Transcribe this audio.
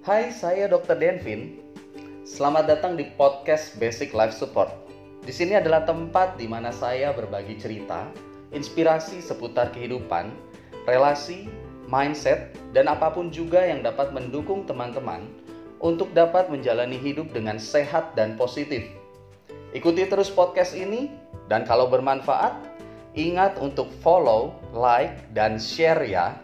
Hai, saya Dr. Denvin. Selamat datang di podcast Basic Life Support. Di sini adalah tempat di mana saya berbagi cerita, inspirasi seputar kehidupan, relasi, mindset, dan apa pun juga yang dapat mendukung teman-teman untuk dapat menjalani hidup dengan sehat dan positif. Ikuti terus podcast ini, dan kalau bermanfaat, ingat untuk follow, like, dan share ya